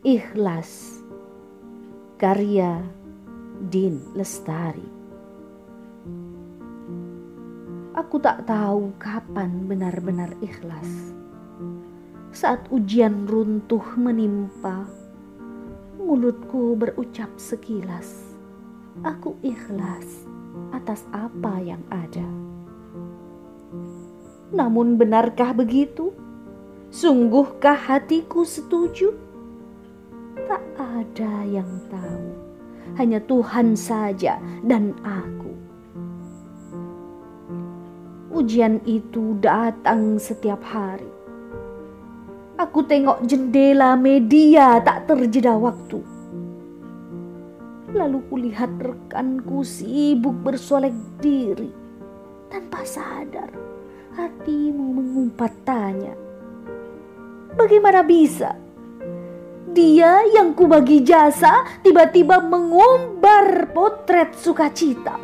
Ikhlas Karya Din Lestari Aku tak tahu kapan benar-benar ikhlas Saat ujian runtuh menimpa Mulutku berucap sekilas Aku ikhlas atas apa yang ada Namun benarkah begitu? Sungguhkah hatiku setuju? Ada yang tahu, hanya Tuhan saja dan aku. Ujian itu datang setiap hari. Aku tengok jendela media tak terjeda waktu. Lalu kulihat rekanku sibuk bersolek diri. Tanpa sadar, hatimu mengumpat tanya Bagaimana bisa? Dia yang kubagi jasa tiba-tiba mengumbar potret sukacita.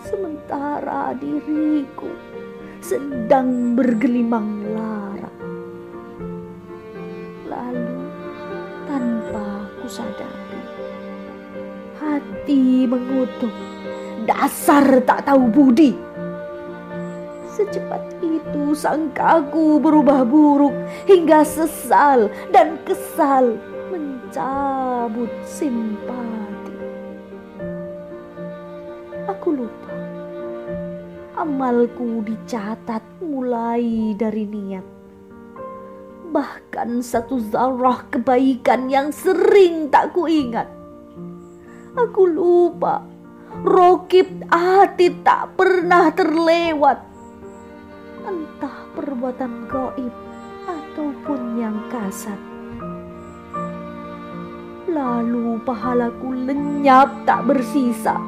Sementara diriku sedang bergelimang lara. Lalu tanpa kusadari, hati mengutuk dasar tak tahu budi Secepat itu sangkaku berubah buruk hingga sesal dan kesal mencabut simpati. Aku lupa. Amalku dicatat mulai dari niat. Bahkan satu zarah kebaikan yang sering tak kuingat. Aku lupa Rokib hati tak pernah terlewat entah perbuatan goib ataupun yang kasat. Lalu pahalaku lenyap tak bersisa,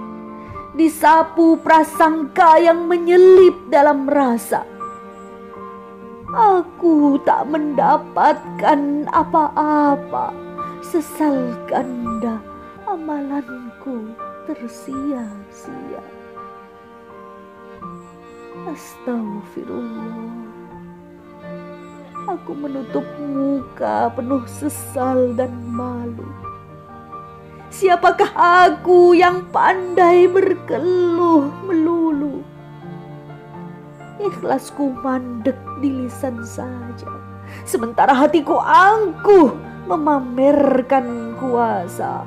disapu prasangka yang menyelip dalam rasa. Aku tak mendapatkan apa-apa, sesal ganda amalanku tersia-sia. Astagfirullah. Aku menutup muka penuh sesal dan malu. Siapakah aku yang pandai berkeluh melulu? Ikhlasku mandek di lisan saja. Sementara hatiku angkuh memamerkan kuasa.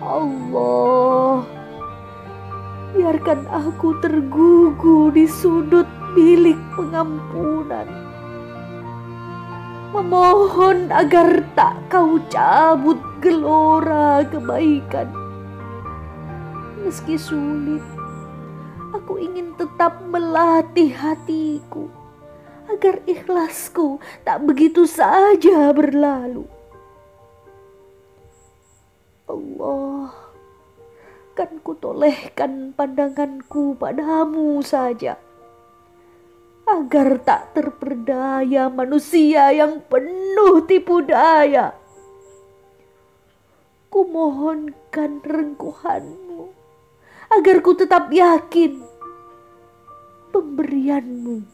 Allah biarkan aku tergugu di sudut bilik pengampunan. Memohon agar tak kau cabut gelora kebaikan. Meski sulit, aku ingin tetap melatih hatiku agar ikhlasku tak begitu saja berlalu. Allah akan kutolehkan pandanganku padamu saja. Agar tak terperdaya manusia yang penuh tipu daya. Kumohonkan rengkuhanmu agar ku tetap yakin pemberianmu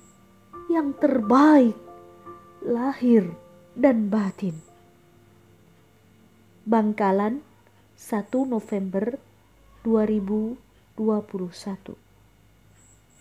yang terbaik lahir dan batin. Bangkalan 1 November 2021